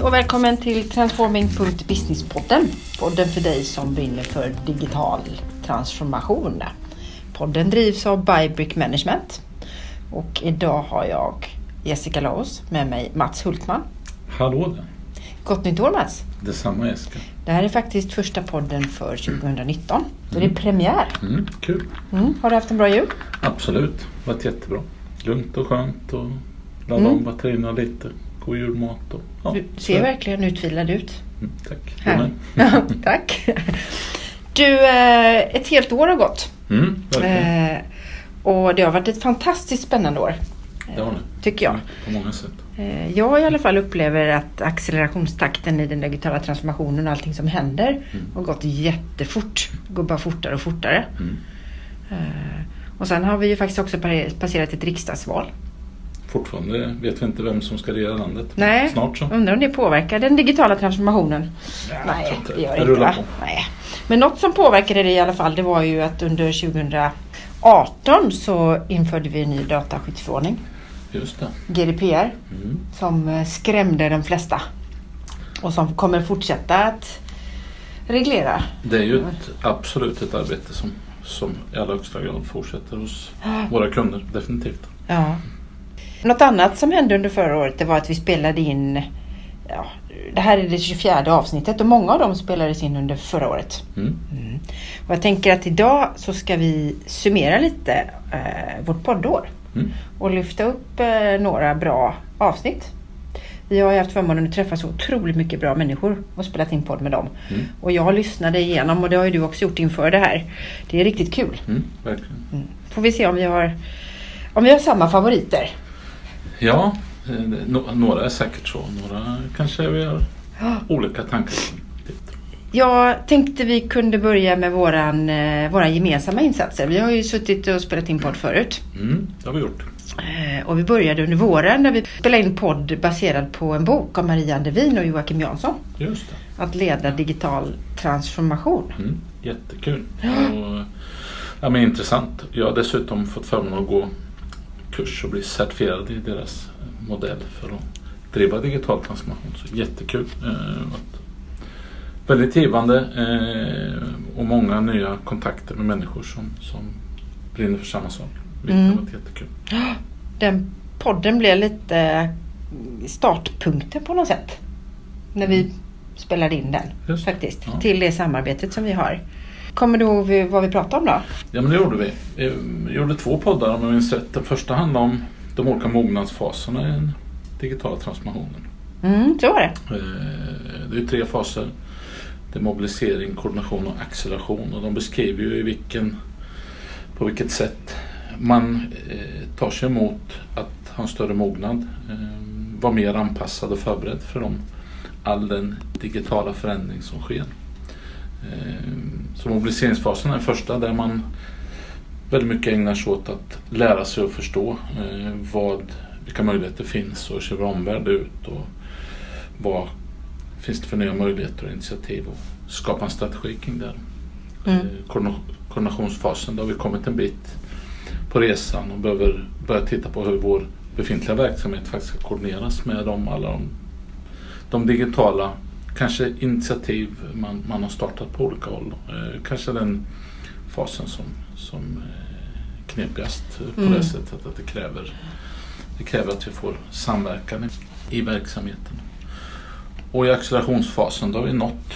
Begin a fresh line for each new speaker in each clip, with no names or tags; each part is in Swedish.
Hej och välkommen till Transforming.businesspodden. Podden för dig som brinner för digital transformation. Podden drivs av Bybrick Management. Och idag har jag Jessica Laos med mig Mats Hultman.
Hallå där.
Gott nytt år Mats!
Detsamma Jessica.
Det här är faktiskt första podden för 2019. Så det är premiär.
Mm, kul.
Mm. Har du haft en bra jul?
Absolut. Varit jättebra. Lugnt och skönt och ladda
Mm.
om batterierna lite. God julmat och ja,
Du ser verkligen utvilad ut.
Mm, tack.
Här. Ja, tack! Du, eh, ett helt år har gått.
Mm.
Eh, och det har varit ett fantastiskt spännande år.
det har ni.
Tycker jag.
På många sätt.
Eh, Jag i alla fall upplever att accelerationstakten i den digitala transformationen och allting som händer
Mm.
har gått jättefort. Det går bara fortare och fortare.
Mm.
Eh, Och sen har vi ju faktiskt också passerat ett riksdagsval.
Fortfarande vet vi inte vem som ska regera landet.
Nej.
Snart så.
Undrar om det påverkar den digitala transformationen?
Ja,
Nej, det gör det inte va? Nej. Men något som påverkade det i alla fall det var ju att under 2018 så införde vi en ny dataskyddsförordning,
Just det.
GDPR,
Mm.
som eh, skrämde de flesta. Och som kommer fortsätta att reglera.
Det är ju ett, absolut ett arbete som, som i allra högsta grad fortsätter hos våra kunder. Definitivt.
Ja. Något annat som hände under förra året det var att vi spelade in Ja, det här är det 24 avsnittet och många av dem spelades in under förra året.
Mm.
Och jag tänker att idag så ska vi summera lite eh, vårt poddår
Mm.
och lyfta upp eh, några bra avsnitt. Vi har ju haft förmånen att träffa så otroligt mycket bra människor och spelat in podd med dem.
Mm.
Och jag lyssnade igenom och det har ju du också gjort inför det här. Det är riktigt kul.
Mm.
Mm. Får vi se om vi har, om vi har samma favoriter.
Ja, eh, några är säkert så. Några kanske vi har olika tankar.
Jag tänkte vi kunde börja med våran, eh, våra gemensamma insatser. Vi har ju suttit och spelat in podd förut.
Mm, det har vi gjort.
Eh, Och vi började under våren när vi spelade in podd baserad på en bok av Maria Andevin och Joakim Jansson.
Just det.
Att leda digital transformation.
Mm, jättekul. Och, ja, men intressant. Jag har dessutom fått förmånen att gå kurs och bli certifierad i deras modell för att driva digital transformation. Så jättekul. Eh, väldigt givande eh, och många nya kontakter med människor som, som brinner för samma sak. Vilket
Mm.
har varit jättekul.
Den podden blev lite eh, startpunkten på något sätt. När vi spelade in den
Just
faktiskt.
Ja.
Till det samarbetet som vi har. Kommer du ihåg vad vi pratade om då?
Ja men det gjorde vi. Vi gjorde två poddar om jag minns rätt. Den första handlade om de olika mognadsfaserna i den digitala transformationen.
Mm, så var det.
Eh, Det är tre faser. Det är mobilisering, koordination och acceleration. Och de beskriver ju i vilken, på vilket sätt man eh, tar sig emot att ha en större mognad. Eh, vara mer anpassad och förberedd för dem, all den digitala förändring som sker. Eh, så mobiliseringsfasen är den första där man väldigt mycket ägnar sig åt att lära sig och förstå eh, vad, vilka möjligheter finns och hur ser vår omvärld ut och vad finns det för nya möjligheter och initiativ och skapa en strategi kring det.
Mm.
Eh, koordina- Koordinationsfasen, då har vi kommit en bit på resan och behöver börja titta på hur vår befintliga verksamhet faktiskt ska koordineras med de, alla de, de digitala kanske initiativ man, man har startat på olika håll. Eh, kanske den fasen som, som eh, knepigast på
Mm.
det sättet att det kräver, det kräver att vi får samverkan i, i verksamheten. Och i accelerationsfasen då har vi nått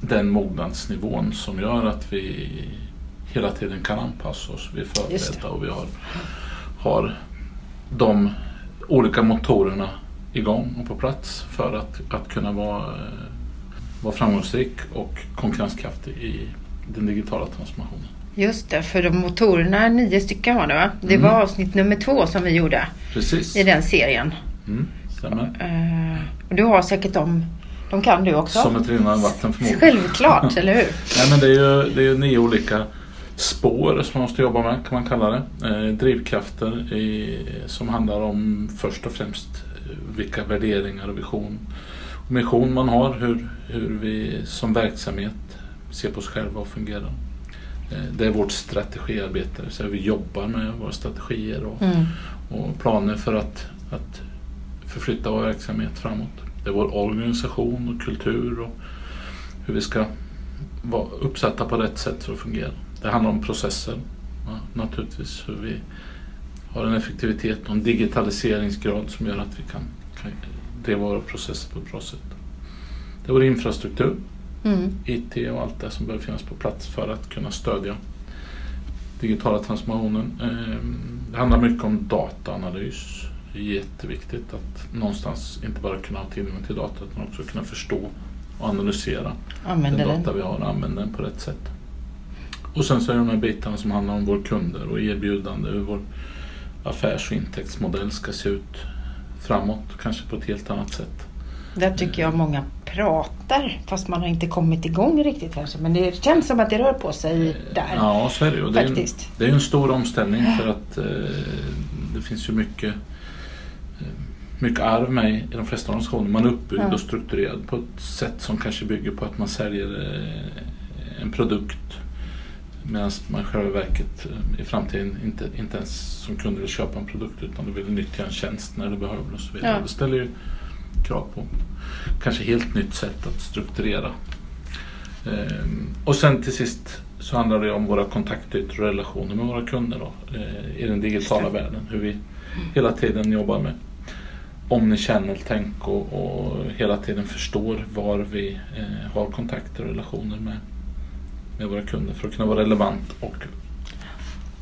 den mognadsnivån som gör att vi hela tiden kan anpassa oss. Vi är förberedda och vi har, har de olika motorerna igång och på plats för att, att kunna vara, eh, vara framgångsrik och konkurrenskraftig i den digitala transformationen.
Just det, för de motorerna, nio stycken var det va? Det
Mm.
var avsnitt nummer två som vi gjorde
Precis.
i den serien.
Mm, stämmer.
Eh, och du har säkert dem, de kan du också?
Som ett rinnande vatten förmodligen.
Självklart, eller hur?
Nej, men det är ju det är ju nio olika spår som man måste jobba med kan man kalla det. Eh, drivkrafter i, som handlar om först och främst vilka värderingar och vision och mission man har. Hur, hur vi som verksamhet ser på oss själva och fungerar. Eh, det är vårt strategiarbete, så vi jobbar med våra strategier och,
Mm.
och planer för att, att förflytta vår verksamhet framåt. Det är vår organisation och kultur och hur vi ska vara uppsatta på rätt sätt för att fungera. Det handlar om processer ja, naturligtvis. Hur vi har en effektivitet och en digitaliseringsgrad som gör att vi kan, kan driva våra processer på ett bra sätt. Det är vår infrastruktur,
Mm.
IT och allt det som behöver finnas på plats för att kunna stödja digitala transformationen. Ehm, Det handlar mycket om dataanalys. Det är jätteviktigt att någonstans inte bara kunna ha tillgång till data utan också kunna förstå och analysera
Använder
den
den.
data vi har och använda den på rätt sätt. Och sen så är det de här bitarna som handlar om våra kunder och erbjudande, hur vår affärs och intäktsmodell ska se ut framåt, kanske på ett helt annat sätt.
Där tycker jag många pratar fast man har inte kommit igång riktigt kanske. Men det känns som att det rör på sig där.
Ja, så är det ju. Det är, en,
Faktiskt.
det är en stor omställning för att eh, det finns ju mycket, eh, mycket arv med i de flesta organisationer. Man är uppbyggd
Ja.
och strukturerad på ett sätt som kanske bygger på att man säljer eh, en produkt medan man i själva verket eh, i framtiden inte, inte ens som kund vill köpa en produkt utan du vill nyttja en tjänst när du behöver och så vidare.
Ja.
Det ställer ju krav på kanske helt nytt sätt att strukturera. Ehm, och sen till sist så handlar det om våra kontaktytor och relationer med våra kunder då, eh, i den digitala världen. Hur vi hela tiden jobbar med omnichannel-tänk och, och hela tiden förstår var vi eh, har kontakter och relationer med, med våra kunder för att kunna vara relevant och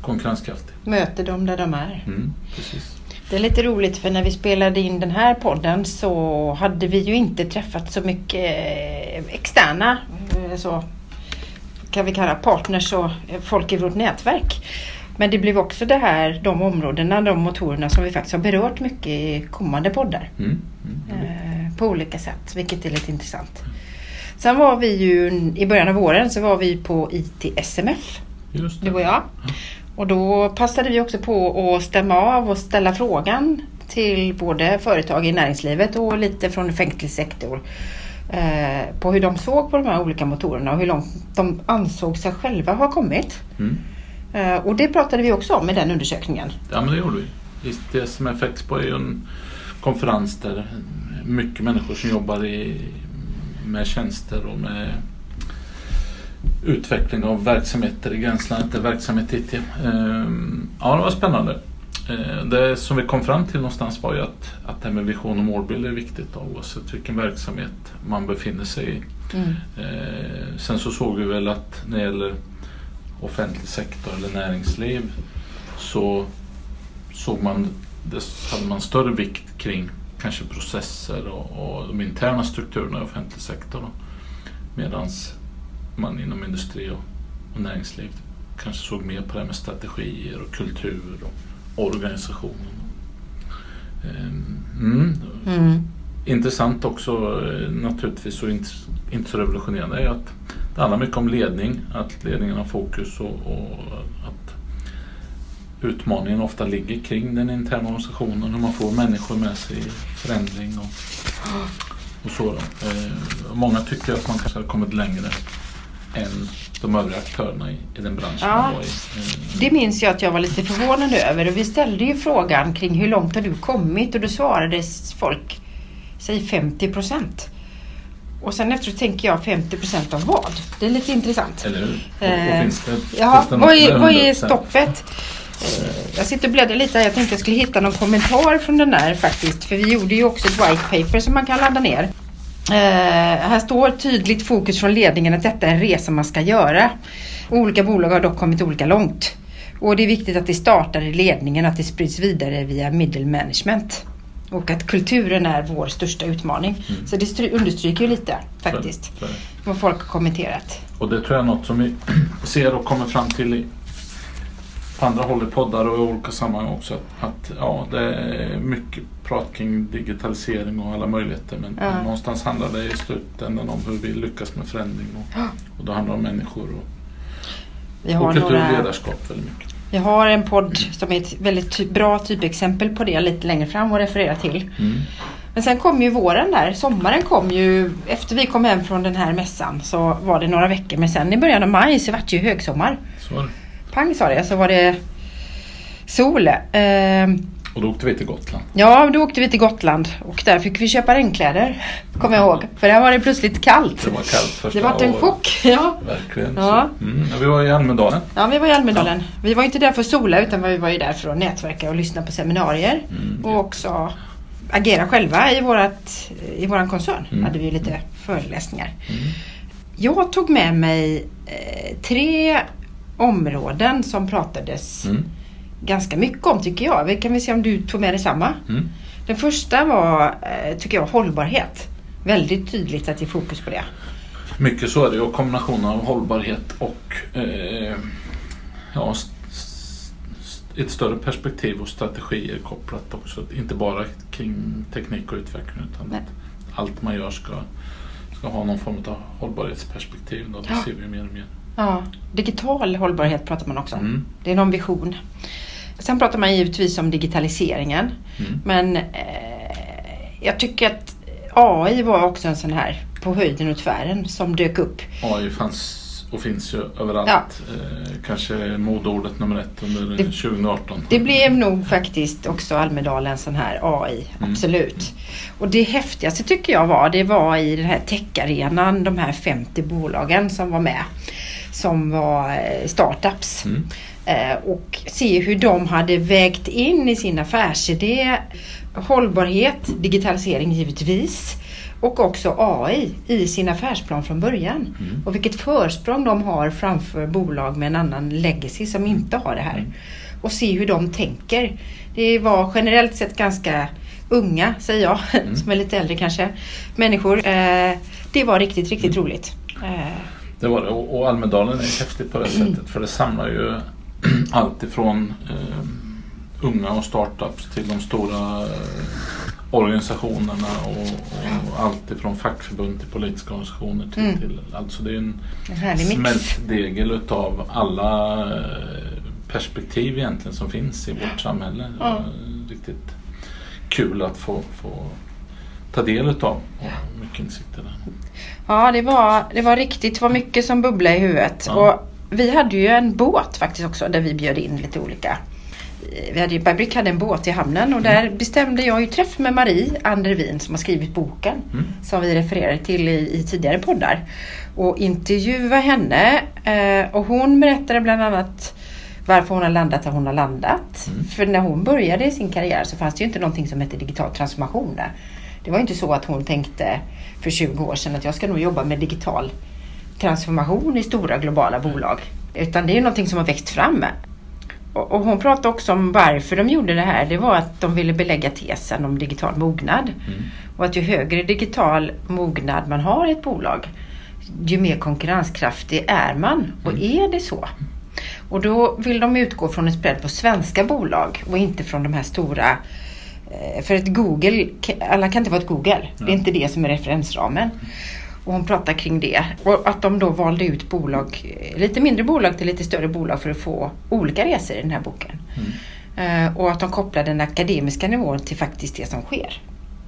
konkurrenskraftig.
Möter dem där de är.
Mm, precis.
Det är lite roligt för när vi spelade in den här podden så hade vi ju inte träffat så mycket eh, externa eh, så kan vi kalla partners och eh, folk i vårt nätverk. Men det blev också det här, de områdena, de motorerna som vi faktiskt har berört mycket i kommande poddar.
Mm, mm,
på olika sätt, vilket är lite intressant. Sen var vi ju i början av åren så var vi på ITSMF,
Just
du
det.
och jag. Och då passade vi också på att stämma av och ställa frågan till både företag i näringslivet och lite från offentlig sektor. Eh, på hur de såg på de här olika motorerna och hur långt de ansåg sig själva ha kommit.
Mm.
Eh, och det pratade vi också om i den undersökningen.
Ja men det gjorde vi. ITSMF Expo är ju en konferens där mycket människor som jobbar i, med tjänster och med utveckling av verksamheter i gränslandet, där verksamhet IT. Ehm, Ja, det var spännande. Eh, Det som vi kom fram till någonstans var ju att, att det här med vision och målbild är viktigt då, oavsett vilken verksamhet man befinner sig i.
Mm.
Eh, sen så såg vi väl att när det gäller offentlig sektor eller näringsliv så såg man, det hade man större vikt kring kanske processer och, och de interna strukturerna i offentlig sektor. Medan man inom industri och, och näringsliv kanske såg mer på det här med strategier och kultur och organisation. Ehm, Mm.
Mm.
Intressant också eh, naturligtvis och inte, inte så revolutionerande är att det handlar mycket om ledning, att ledningen har fokus och, och utmaningen ofta ligger kring den interna organisationen, hur man får människor med sig i förändring och, och så. Eh, många tycker att man kanske har kommit längre än de övriga aktörerna i, i den branschen
Ja.
man var i. Eh,
Det minns jag att jag var lite förvånad över och vi ställde ju frågan kring hur långt har du kommit och då svarade folk, säg 50 procent. Och sen efteråt tänker jag 50 procent av vad? Det är lite intressant.
Eller hur? Och,
Eh,
och finns det,
Ja,
finns något
vad är, vad är
100%?
stoppet? Eh, Jag sitter och bläddrar lite här. Jag tänkte jag skulle hitta någon kommentar från den där faktiskt. För vi gjorde ju också ett white paper som man kan ladda ner. Eh, här står tydligt fokus från ledningen att detta är en resa man ska göra. Olika bolag har dock kommit olika långt. Och det är viktigt att det startar i ledningen och att det sprids vidare via middle management. Och att kulturen är vår största utmaning.
Mm.
Så det stry- understryker ju lite faktiskt.
Så, så.
Vad folk har kommenterat.
Och det tror jag är något som vi ser och kommer fram till i, på andra håll i poddar och i olika sammanhang också. Att, att ja, det är mycket prat kring digitalisering och alla möjligheter men,
Ja.
men någonstans handlar det i slutändan om hur vi lyckas med förändring och, och då handlar det om människor och, och kultur och ledarskap väldigt mycket.
Jag har en podd som är ett väldigt ty- bra typexempel på det lite längre fram att referera till.
Mm.
Men sen kom ju våren där, sommaren kom ju, efter vi kom hem från den här mässan så var det några veckor men sen i början av maj så vart det ju högsommar.
Så.
Pang sa det, så var det sol. Ehm,
Och då åkte vi till Gotland.
Ja, då åkte vi till Gotland och där fick vi köpa regnkläder. Kommer jag ihåg. För där var det plötsligt kallt.
Det var kallt första
Det var en chock. Ja.
Verkligen.
Ja.
Mm, ja, vi var i Almedalen.
ja, vi var i Almedalen. Vi var inte där för att sola utan vi var ju där för att nätverka och lyssna på seminarier.
Mm.
Och också agera själva i, vårat, i våran koncern.
Mm.
hade vi lite föreläsningar.
Mm.
Jag tog med mig eh, tre områden som pratades
Mm.
ganska mycket om tycker jag. Vi kan vi se om du tog med dig samma.
Mm.
Den första var, eh, tycker jag, hållbarhet. Väldigt tydligt att ge fokus på det.
Mycket så är det. Och kombinationen av hållbarhet och eh, ja, ett större perspektiv och strategier kopplat också. Inte bara kring teknik och utveckling utan
Nej.
att allt man gör ska, ska ha någon form av hållbarhetsperspektiv. Då. Det
Ja.
ser vi mer och mer.
Ja, digital hållbarhet pratar man också om.
Mm.
Det är någon vision. Sen pratar man givetvis om digitaliseringen.
Mm.
Men eh, jag tycker att AI var också en sån här på höjden och tvären som dök upp.
AI fanns och finns ju överallt.
Ja.
Eh, kanske modeordet nummer ett under
Det-
2018.
Det blev nog faktiskt också Almedalen en sån här AI,
Mm.
absolut. Och det häftigaste tycker jag var, det var i den här techarenan, de här 50 bolagen som var med. Som var eh, startups.
Mm.
Eh, och se hur de hade vägt in i sin affärsidé hållbarhet, digitalisering givetvis och också AI i sin affärsplan från början.
Mm.
Och vilket försprång de har framför bolag med en annan legacy som inte har det här.
Mm.
Och se hur de tänker. Det var generellt sett ganska unga, säger jag,
Mm.
som är lite äldre kanske, människor. Eh, det var riktigt, riktigt
Mm.
roligt.
Det var det. Och och Almedalen är häftigt på det sättet för det samlar ju allt ifrån eh, unga och startups till de stora eh, organisationerna och, och allt ifrån fackförbund till politiska organisationer till,
Mm.
till alltså det är en
en
smältdegel utav alla eh, perspektiv egentligen som finns i vårt samhälle. Var Riktigt kul att få, få ta del utav och mycket insikter där.
Ja, det var, det var riktigt, det var mycket som bubblade i huvudet.
Ja.
Och vi hade ju en båt faktiskt också där vi bjöd in lite olika. Vi hade ju, Bybrick hade en båt i hamnen och där bestämde jag ju träff med Marie Andervin som har skrivit boken
Mm.
som vi refererade till i, i tidigare poddar. Och intervjua henne eh, och hon berättade bland annat varför hon har landat där hon har landat.
Mm.
För när hon började sin karriär så fanns det ju inte någonting som hette digital transformation där. Det var inte så att hon tänkte för 20 år sedan att jag ska nog jobba med digital transformation i stora globala bolag. Utan det är någonting som har växt fram. Och, hon pratade också om varför de gjorde det här. Det var att de ville belägga tesen om digital mognad.
Mm.
Och att ju högre digital mognad man har i ett bolag, ju mer konkurrenskraftig är man. Och är det så? Och då vill de utgå från en spread på svenska bolag och inte från de här stora för ett Google, alla kan inte vara ett Google. Det är inte det som är referensramen. Och hon pratar kring det. Och att de då valde ut bolag, eh, lite mindre bolag till lite större bolag för att få olika resor i den här boken.
Mm.
Eh, Och att de kopplade den akademiska nivån till faktiskt det som sker.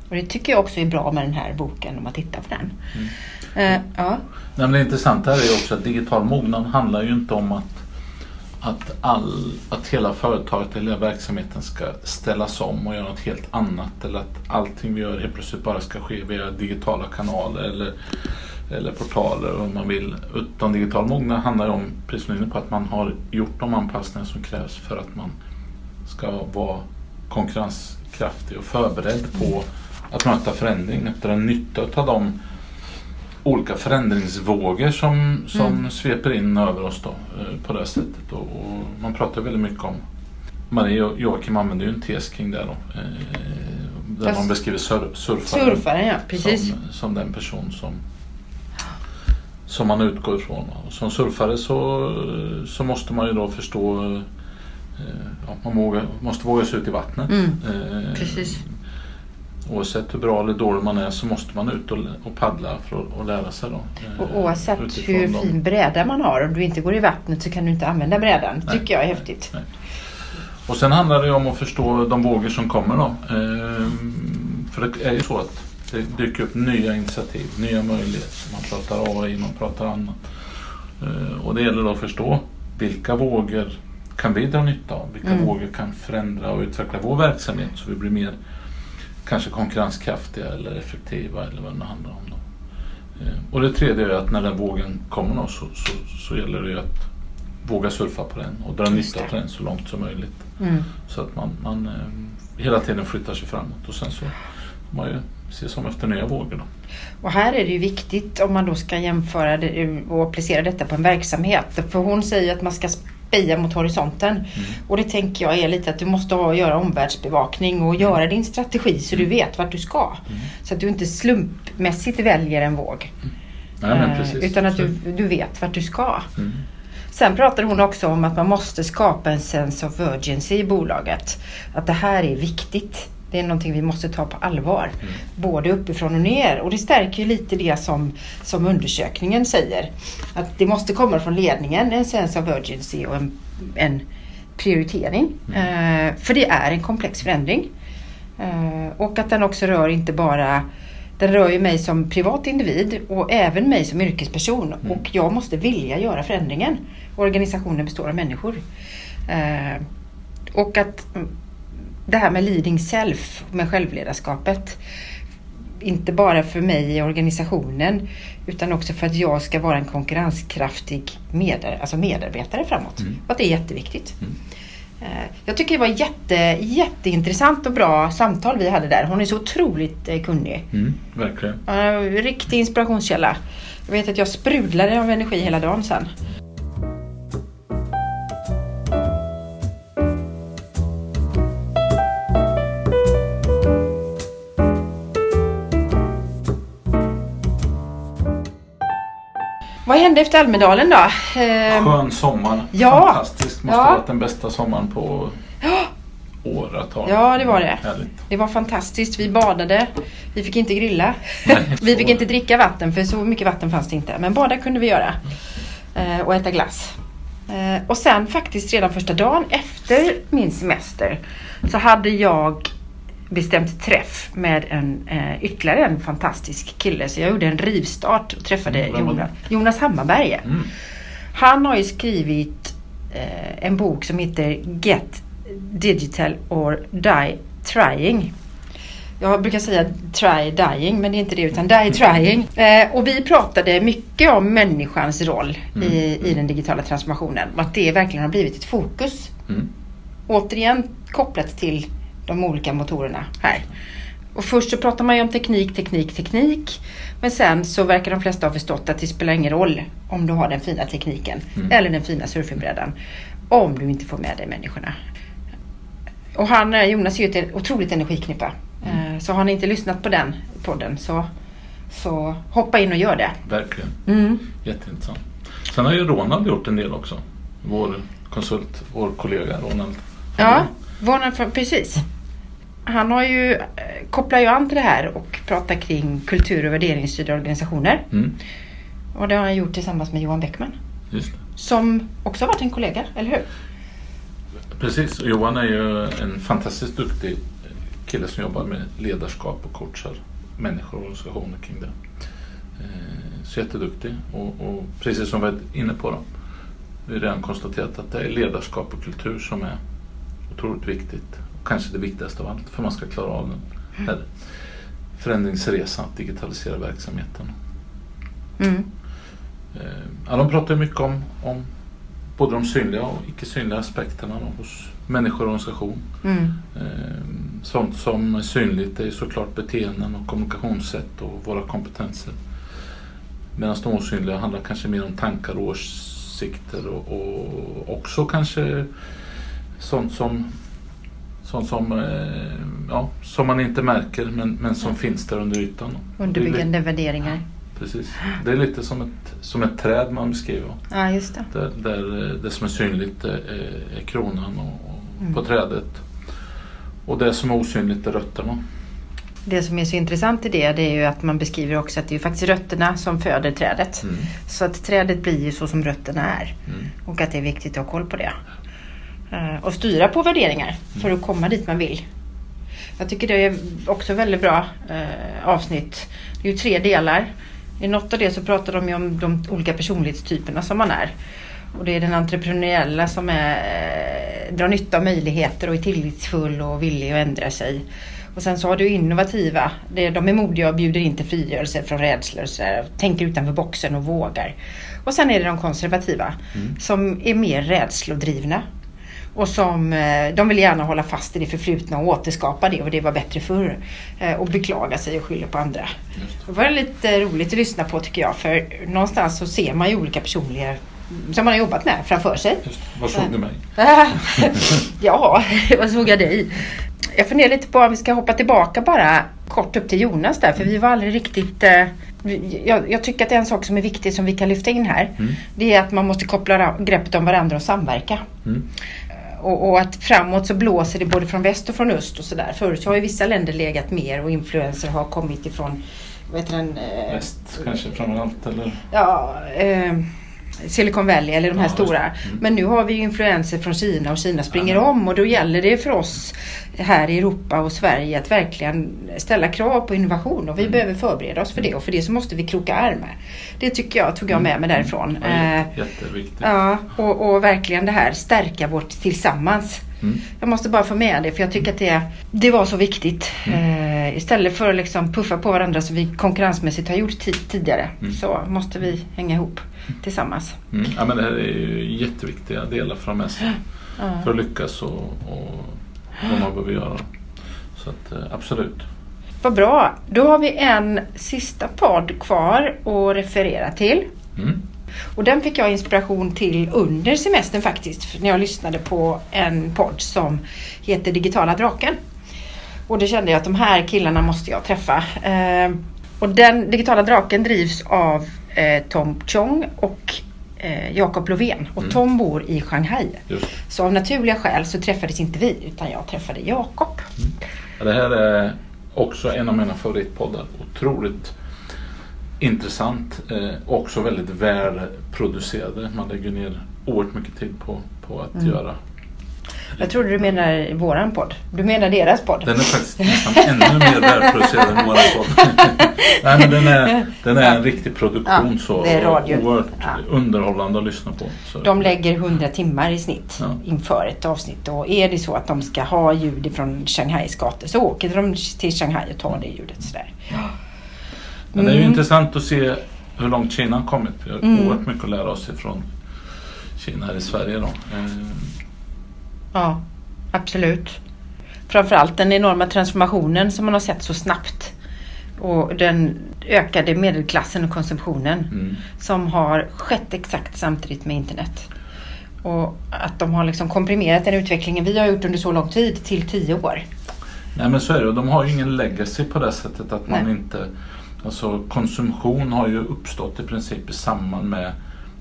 Och det tycker jag också är bra med den här boken om man tittar på den. Eh, ja.
Nej, men det intressanta här är också att digital mognad handlar ju inte om att, att, all, att hela företaget eller hela verksamheten ska ställas om och göra något helt annat eller att allting vi gör helt plötsligt bara ska ske via digitala kanaler eller, eller portaler om man vill. Utan digital mognad handlar ju om, precis som inne på, att man har gjort de anpassningar som krävs för att man ska vara konkurrenskraftig och förberedd på att möta förändring. Att dra nytta av de olika förändringsvågor som, som
Mm.
sveper in över oss då, eh, på det sättet. Och, och man pratar väldigt mycket om Marie och Joakim använder ju en tes kring det då. Eh, där
Fast-
man beskriver sur, surfaren
Surfaren ja, precis.
som, som den person som som man utgår ifrån. Och som surfare så, så måste man ju då förstå eh, ja, man måste våga sig ut i vattnet.
Mm,
Eh,
precis.
Oavsett hur bra eller dålig man är så måste man ut och, och paddla för att lära sig. Då, eh,
Och oavsett hur
de-
fin bräda man har, om du inte går i vattnet så kan du inte använda brädan. Det
Nej,
tycker jag är
nej,
häftigt.
nej. Och sen handlar det om att förstå de vågor som kommer då. Ehm, för det är ju så att det dyker upp nya initiativ, nya möjligheter. Man pratar AI, man pratar annat. Ehm, och det gäller då att förstå vilka vågor kan vi dra nytta av? Vilka
Mm.
vågor kan förändra och utveckla vår verksamhet så vi blir mer kanske konkurrenskraftiga eller effektiva eller vad det nu handlar om. Då. Eh, Och det tredje är att när den vågen kommer då, så, så, så gäller det att våga surfa på den och dra nytta på den så långt som möjligt.
Mm.
Så att man, man eh, hela tiden flyttar sig framåt och sen så får man ju se som efter nya vågor. Då.
Och här är det ju viktigt om man då ska jämföra det och applicera detta på en verksamhet. För hon säger att man ska speja mot horisonten.
Mm.
Och det tänker jag är lite att du måste ha, göra omvärldsbevakning och göra din strategi så du vet vart du ska.
Mm.
Så att du inte slumpmässigt väljer en våg.
Nej, men
Eh,
precis.
utan att du, du vet vart du ska.
Mm.
Sen pratar hon också om att man måste skapa en sense of urgency i bolaget. Att det här är viktigt. Det är någonting vi måste ta på allvar.
Mm.
Både uppifrån och ner. Och det stärker ju lite det som, som undersökningen säger. Att det måste komma från ledningen, en sense of urgency och en, en prioritering. Eh, för det är en komplex förändring. Eh, och att den också rör inte bara den rör ju mig som privat individ och även mig som yrkesperson.
Mm.
Och jag måste vilja göra förändringen. Organisationen består av människor. Eh, och att mm, det här med leading self, med självledarskapet. Inte bara för mig i organisationen utan också för att jag ska vara en konkurrenskraftig medar, alltså medarbetare framåt.
Mm.
Och det är jätteviktigt.
Mm.
Eh, Jag tycker det var jätte, jätteintressant och bra samtal vi hade där. Hon är så otroligt eh, kunnig.
Mm, verkligen.
Riktig inspirationskälla. Jag vet att jag sprudlade av energi hela dagen sen. Vad hände efter Almedalen då? Eh,
Skön sommar.
ja.
Fantastiskt. Måste
Ja.
ha varit den bästa sommaren på åratal.
Ja, det var det.
Härligt.
Det var fantastiskt. Vi badade. Vi fick inte grilla.
Nej,
vi fick inte dricka vatten för så mycket vatten fanns det inte. Men bada kunde vi göra. Eh, och äta glass. Eh, och sen faktiskt redan första dagen efter min semester så hade jag bestämt träff med en, eh, ytterligare en fantastisk kille. Så jag gjorde en rivstart och träffade
Mm?
Jonas, Jonas Hammarberg.
Mm.
Han har ju skrivit eh, en bok som heter Get Digital or Die Trying. Jag brukar säga try dying men det är inte det utan die trying. Eh, och vi pratade mycket om människans roll
Mm.
i, i den digitala transformationen. Och att det verkligen har blivit ett fokus.
Mm.
Återigen kopplat till de olika motorerna här. Och först så pratar man ju om teknik, teknik, teknik. Men sen så verkar de flesta ha förstått att det spelar ingen roll om du har den fina tekniken
Mm.
eller den fina surfingbrädan. Om du inte får med dig människorna. Och han, eh, Jonas är ju ett otroligt energiknippa. Eh, Så har ni inte lyssnat på den podden så, så hoppa in och gör det.
Verkligen.
Mm.
Jätteintressant. Sen har ju Ronald gjort en del också. Vår konsult, vår kollega Ronald.
Ja, för- precis. Han har ju, eh, kopplar ju an till det här och pratar kring kultur och värderingsstyrda organisationer.
Mm.
Och det har han gjort tillsammans med Johan Bäckman.
Just.
Som också har varit en kollega, eller hur?
Precis, och Johan är ju en fantastiskt duktig kille som jobbar med ledarskap och coachar människor och organisationer kring det. Eh, Så jätteduktig och, och precis som vi var inne på då. Vi har redan konstaterat att det är ledarskap och kultur som är otroligt viktigt. Kanske det viktigaste av allt för man ska klara av den här förändringsresan digitalisera verksamheten.
Mm.
Eh, Ja, de pratar mycket om, om både de synliga och icke synliga aspekterna då, hos människor och organisation.
Mm.
Eh, Sånt som är synligt är såklart beteenden och kommunikationssätt och våra kompetenser. Medan de osynliga handlar kanske mer om tankar och åsikter och, och också kanske sånt som Sånt som, eh, ja, som man inte märker men, men som finns där under ytan.
Underbyggande värderingar.
li- Precis. Det är lite som ett, som ett träd man beskriver.
Ja, just det.
Där, där eh, det som är synligt är, är, är kronan och, och
Mm.
på trädet. Och det som är osynligt är rötterna.
Det som är så intressant i det, det är ju att man beskriver också att det är faktiskt rötterna som föder trädet.
Mm.
Så att trädet blir ju så som rötterna är.
Mm.
Och att det är viktigt att ha koll på det. Eh, Och styra på värderingar för att komma dit man vill. Jag tycker det är också väldigt bra eh, avsnitt. Det är ju tre delar. I något av det så pratar de ju om de olika personlighetstyperna som man är. Och det är den entreprenöriella som är drar nytta av möjligheter och är tillitsfull och villig att ändra sig. Och sen så har du innovativa. Det, de är modiga och bjuder in till frigörelse från rädslor och så där, Tänker utanför boxen och vågar. Och sen är det de konservativa
Mm.
som är mer rädslodrivna. Och som, eh, de vill gärna hålla fast i det förflutna och återskapa det och det var bättre förr. Eh, Och beklaga sig och skylla på andra. Det var lite roligt att lyssna på tycker jag för någonstans så ser man ju olika personligheter som man har jobbat med framför sig.
Just. Vad såg du mig?
ja, vad såg jag dig? Jag funderar lite på om vi ska hoppa tillbaka bara kort upp till Jonas där för vi var aldrig riktigt eh, jag, jag tycker att det är en sak som är viktig som vi kan lyfta in här.
Mm.
Det är att man måste koppla greppet om varandra och samverka.
Mm.
Och, och att framåt så blåser det både från väst och från öst och sådär. Förut har ju vissa länder legat mer och influenser har kommit ifrån vad heter den? Eh,
Väst kanske framförallt eller?
ja, eh, Silicon Valley eller de här
Ja,
stora.
Mm.
Men nu har vi ju influenser från Kina och Kina springer
Ja.
om och då gäller det för oss här i Europa och Sverige att verkligen ställa krav på innovation och vi
Mm.
behöver förbereda oss för det och för det så måste vi kroka arm. Det tycker jag tog jag med mig därifrån.
Ja,
Eh,
jätteviktigt.
Ja, och, och verkligen det här stärka vårt tillsammans.
Mm.
Jag måste bara få med det för jag tycker att det, det var så viktigt.
Mm.
Eh, istället för att liksom puffa på varandra som vi konkurrensmässigt har gjort ti- tidigare
Mm.
så måste vi hänga ihop tillsammans.
Mm. Ja, men det här är ju jätteviktiga delar för med sig
Ja.
för att lyckas och, och vad man behöver göra. Så att, eh, absolut.
Vad bra. Då har vi en sista podd kvar att referera till.
Mm.
Och den fick jag inspiration till under semestern faktiskt. När jag lyssnade på en podd som heter Digitala Draken. Och då kände jag att de här killarna måste jag träffa. Eh, och den Digitala Draken drivs av eh, Tom Chong och eh, Jakob Lovén. Och
Mm.
Tom bor i Shanghai.
Just.
Så av naturliga skäl så träffades inte vi utan jag träffade Jakob.
Ja, det här är också en av mina favoritpoddar. Otroligt intressant. Eh, också väldigt välproducerade. Man lägger ner oerhört mycket tid på, på att
Mm.
göra.
Jag trodde du menar våran podd. Du menar deras podd?
Den är faktiskt nästan ännu mer välproducerad än vår podd. Nej, men den är, den är en riktig produktion.
Ja,
så
det är radio.
Oerhört
Ja.
underhållande att lyssna på. Så.
De lägger 100 timmar i snitt
Ja.
inför ett avsnitt och är det så att de ska ha ljud från Shanghais gator så åker de till Shanghai och tar det ljudet. Sådär.
Men det är ju
Mm.
intressant att se hur långt Kina har kommit. Vi har
Mm.
oerhört mycket att lära oss ifrån Kina här i Sverige. Då. Eh,
Ja, absolut. Framförallt den enorma transformationen som man har sett så snabbt. Och den ökade medelklassen och konsumtionen
Mm.
som har skett exakt samtidigt med internet. Och att de har liksom komprimerat den utvecklingen vi har gjort under så lång tid till tio år.
Nej men så är det. Och De har ju ingen legacy på det sättet att man
Nej.
inte... Alltså konsumtion har ju uppstått i princip i samband med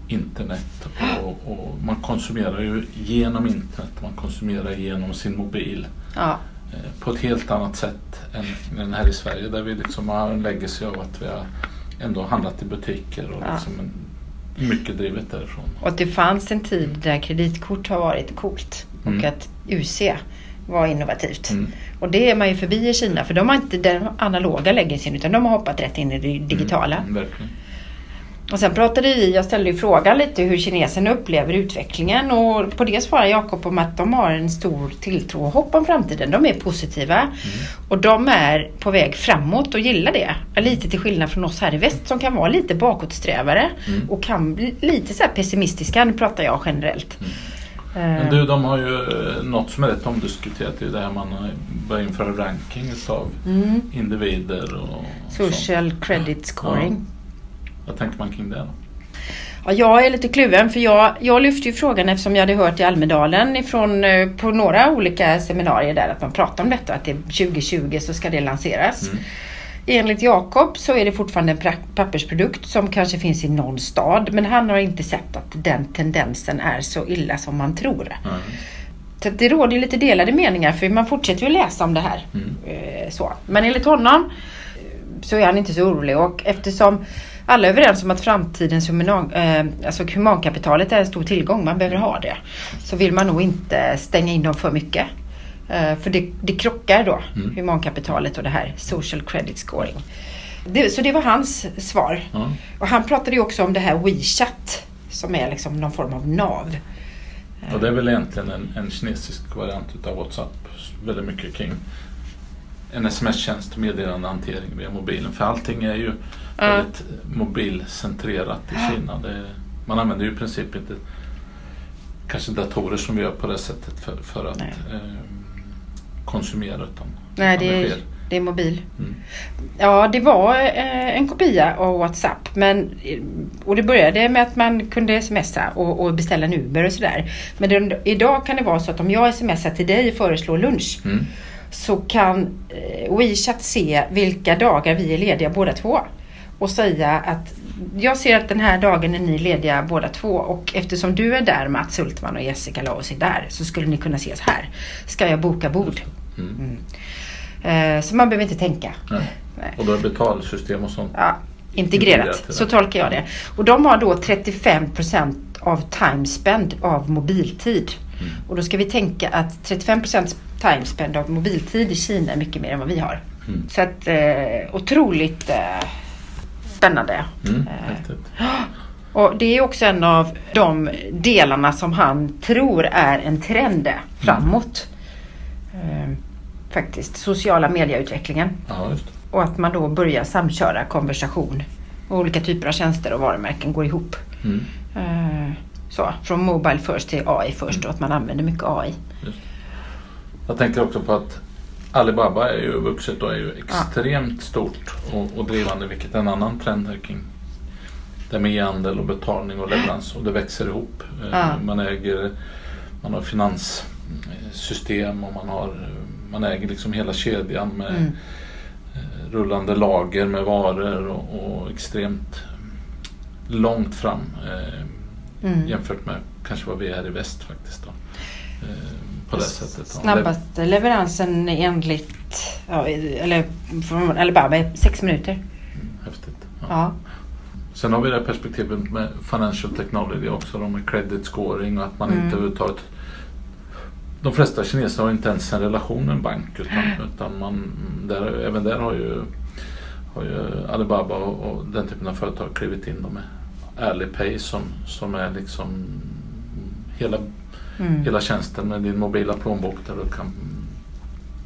internet. Och, och man konsumerar ju genom internet. Man konsumerar genom sin mobil.
Ja,
eh, På ett helt annat sätt än, än här i Sverige där vi liksom har en legacy av att vi har ändå handlat i butiker och
Ja.
liksom en, mycket drivet därifrån.
och det fanns en tid där kreditkort har varit coolt
Mm.
och att UC var innovativt.
Mm.
Och det är man ju förbi i Kina för de har inte den analoga legacyn utan de har hoppat rätt in i det digitala.
Mm.
Och sen pratade vi, jag ställde ju frågan lite hur kineserna upplever utvecklingen och på det svarar Jakob om att de har en stor tilltro och hopp om framtiden. De är positiva och de är på väg framåt och gillar det. Lite till skillnad från oss här i väst som kan vara lite bakåtsträvare
Mm.
och kan bli lite så pessimistiska. Nu pratar jag generellt.
Men
Eh,
du, de har ju eh, något som är rätt omdiskuterat. Det är det här man har börjat införa ranking utav
mm.
individer och sånt.
Social credit scoring.
Vad tänker man kring det då?
Ja, jag är lite kluven för jag, jag lyfte ju frågan eftersom jag hade hört i Almedalen ifrån, eh, på några olika seminarier där att man pratar om detta att det 2020 så ska det lanseras.
Mm.
Enligt Jakob så är det fortfarande en pappersprodukt som kanske finns i någon stad men han har inte sett att den tendensen är så illa som man tror.
Mm.
Så det råder lite delade meningar för man fortsätter ju läsa om det här.
Mm.
Eh, Så. Men enligt honom eh, så är han inte så orolig och eftersom alla är överens om att framtidens human, eh, alltså humankapitalet är en stor tillgång, man behöver ha det. Så vill man nog inte stänga in dem för mycket. Eh, för det, det krockar då,
Mm.
humankapitalet och det här social credit scoring. Det, så det var hans svar.
Ja.
Och han pratade ju också om det här WeChat som är liksom någon form av nav.
Och det är väl egentligen en, en kinesisk variant utav WhatsApp. Väldigt mycket kring en sms-tjänst och meddelandehantering via mobilen. För allting är ju väldigt mobilcentrerat i Kina. Det, man använder ju i princip inte kanske datorer som vi gör på det sättet för, för att
Nej.
eh, konsumera utan
Nej, det är, det är mobil.
Mm.
Ja, det var eh, en kopia av WhatsApp. Men, eh, och det började med att man kunde smsa och, och beställa en Uber och sådär. Men det, idag kan det vara så att om jag smsar till dig och föreslår lunch
Mm.
så kan eh, WeChat se vilka dagar vi är lediga båda två. Och säga att jag ser att den här dagen är ni lediga båda två och eftersom du är där Mats Hultman och Jessica Laos är där så skulle ni kunna ses här. Ska jag boka bord?
Mm.
Eh, så man behöver inte tänka.
Nej.
Nej.
Och då är betalsystem och sånt.
Ja, integrerat. Så tolkar jag det. Och de har då 35% av time spend av mobiltid.
Mm.
Och då ska vi tänka att 35% time spend av mobiltid i Kina är mycket mer än vad vi har.
Mm.
Så att eh, otroligt eh, spännande.
Mm.
Eh, och det är också en av de delarna som han tror är en trend framåt. Eh, faktiskt, sociala medieutvecklingen.
Ja, just.
Och att man då börjar samköra konversation. Och olika typer av tjänster och varumärken går ihop.
Mm.
Eh, så, från Mobile first till AI först och att man använder mycket AI.
Jag tänker också på att Alibaba är ju vuxet och är ju extremt stort och, och drivande vilket är en annan trend här kring det med e-handel och betalning och leverans och det växer ihop. Eh,
Ja.
Man äger man har finanssystem och man, har, man äger liksom hela kedjan med
Mm.
eh, rullande lager med varor och, och extremt långt fram eh,
Mm.
jämfört med kanske vad vi är i väst faktiskt. Då. Eh, på det sättet. Ja.
Snabbaste leveransen enligt, ja, eller från Alibaba är sex minuter.
Mm, Häftigt. Ja.
Ja.
Sen har vi det perspektivet med financial technology också, då med credit scoring och att man
Mm.
inte överhuvudtaget de flesta kineser har inte ens en relation med en bank utan, utan man, där, även där har ju, har ju Alibaba och, och den typen av företag klivit in med Alipay som, som är liksom hela,
Mm.
hela tjänsten med din mobila plånbok där du kan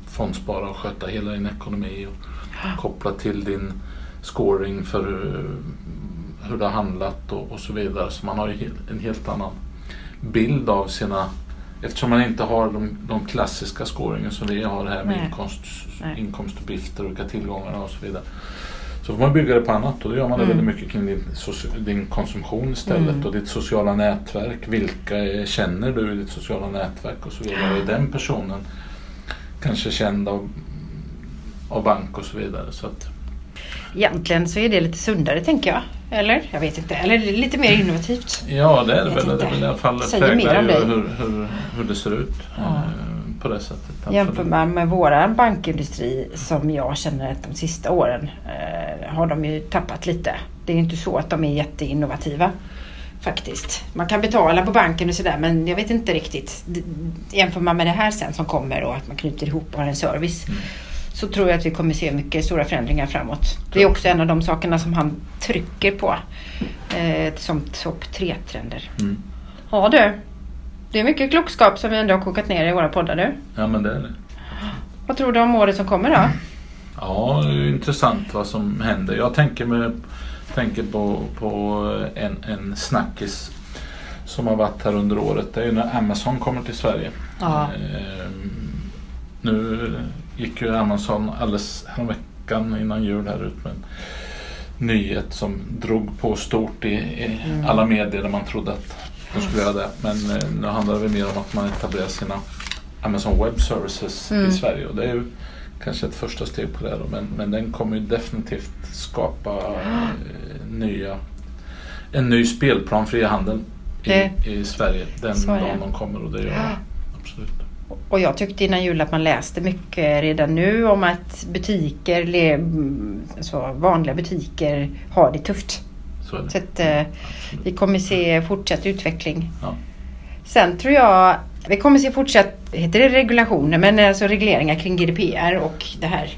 fondspara och sköta hela din ekonomi och koppla till din scoring för hur, hur du har handlat och, och så vidare. Så man har ju en helt annan bild av sina Eftersom man inte har de, de klassiska scoringen som vi har här med
Nej.
inkomst,
Nej.
inkomstuppgifter och vilka tillgångar och så vidare. Så får man bygga det på annat och då gör man det
Mm.
väldigt mycket kring din, din konsumtion istället
Mm.
och ditt sociala nätverk. Vilka känner du i ditt sociala nätverk och så vidare. Är den personen kanske känd av, av bank och så vidare. Så att,
Egentligen så är det lite sundare tänker jag. Eller? Jag vet inte. Eller lite mer innovativt.
ja det är det väl. Det är väl i alla fall
Säger mer om dig.
hur, hur, hur det ser ut
Ja.
eh, på det sättet.
Jämför
Absolut.
man med våran bankindustri som jag känner att de sista åren eh, har de ju tappat lite. Det är ju inte så att de är jätteinnovativa. Faktiskt. Man kan betala på banken och sådär men jag vet inte riktigt. Jämför man med det här sen som kommer och att man knyter ihop och har en service.
Mm.
Så tror jag att vi kommer se mycket stora förändringar framåt. Det är också en av de sakerna som han trycker på. Eh, som topp tre trender.
Mm.
Ja du. Det är mycket klokskap som vi ändå har kokat ner i våra poddar nu.
Ja men det är det.
Vad tror du om året som kommer då?
Ja, det är intressant vad som händer. Jag tänker, med, tänker på, på en, en snackis som har varit här under året. Det är ju när Amazon kommer till Sverige.
Ja.
Ehm, nu gick ju Amazon alldeles veckan innan jul här ut med en nyhet som drog på stort i, i
Mm.
alla medier där man trodde att de skulle göra det. Men eh, nu handlar det mer om att man etablerar sina Amazon Web Services
Mm.
i Sverige och det är ju kanske ett första steg på det. Då. Men, men den kommer ju definitivt skapa eh, nya, en ny spelplan för e-handel i, i Sverige den
det.
dagen de kommer och det gör de absolut.
Och jag tyckte innan jul att man läste mycket redan nu om att butiker, alltså vanliga butiker har det tufft.
Så det.
Så att eh, vi kommer se fortsatt utveckling.
Ja.
Sen tror jag vi kommer se fortsatt, heter det regulationer, men alltså regleringar kring GDPR och det här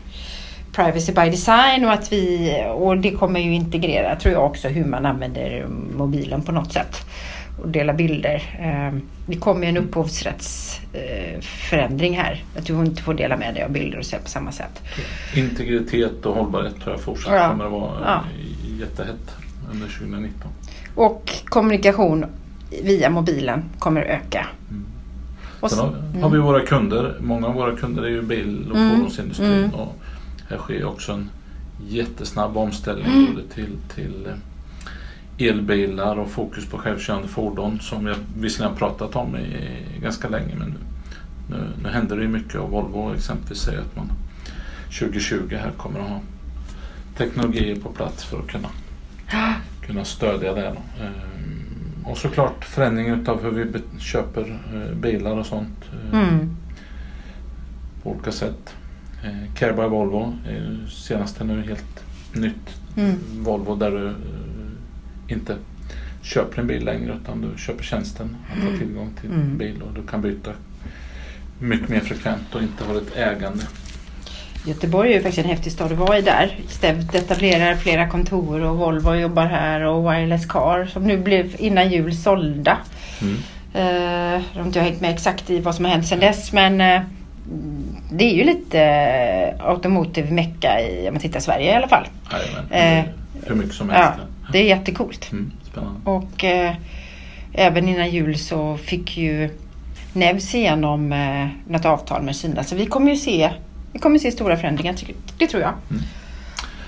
Privacy by design och att vi, och det kommer ju integrera tror jag också hur man använder mobilen på något sätt. Och dela bilder. Eh, det kommer ju en upphovsrättsförändring här. Att du inte får dela med dig av bilder och så på samma sätt.
Integritet och hållbarhet tror jag fortsatt
Ja.
kommer att vara
Ja.
jättehett under 2019.
Och kommunikation via mobilen kommer att öka.
Mm.
Och
Sen har, har vi våra kunder. Många av våra kunder är ju bil och
Mm.
fordonsindustrin.
Mm.
Och här sker också en jättesnabb omställning
Mm.
både till, till eh, elbilar och fokus på självkörande fordon som jag visserligen pratat om i ganska länge men nu, nu, nu händer det ju mycket och Volvo exempelvis säger att man 2020 här kommer att ha teknologier på plats för att kunna, kunna stödja det. Då. Ehm, Och såklart förändring utav hur vi köper eh, bilar och sånt eh,
mm,
på olika sätt. Eh, Care by Volvo är senaste nu helt nytt
mm,
Volvo där du inte köper en bil längre utan du köper tjänsten att ha tillgång till
Mm.
bil och du kan byta mycket mer frekvent och inte ha ett ägande.
Göteborg är ju faktiskt en häftig stad att vara i där. Stevt etablerar flera kontor och Volvo jobbar här och Wireless Car som nu blev innan jul sålda.
Mm.
Eh, jag har inte hängt med exakt i vad som har hänt sedan dess men eh, det är ju lite eh, automotive mecka i, om man tittar i Sverige i alla fall.
Jajamän,
Eh,
hur mycket som
Ja,
helst.
Det är jättecoolt.
Mm, spännande.
Och eh, även innan jul så fick ju Nevs igenom eh, något avtal med Kina. Så vi kommer ju se, vi kommer se stora förändringar, det tror jag.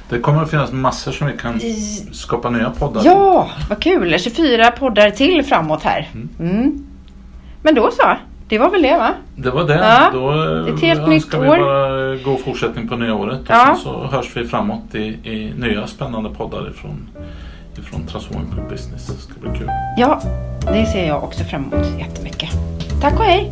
Det kommer att finnas massor som vi kan skapa nya poddar.
Ja, vad kul! 24 poddar till framåt här.
Mm.
Mm. Men då så, det var väl det va?
Det var det.
Ja,
Då
ett helt
önskar
nytt
vi
år.
bara god fortsättning på nya året. Och
Ja.
så hörs vi framåt i, i nya spännande poddar ifrån, ifrån Transforming Business. Det ska bli kul.
Ja, det ser jag också fram emot jättemycket. Tack och hej!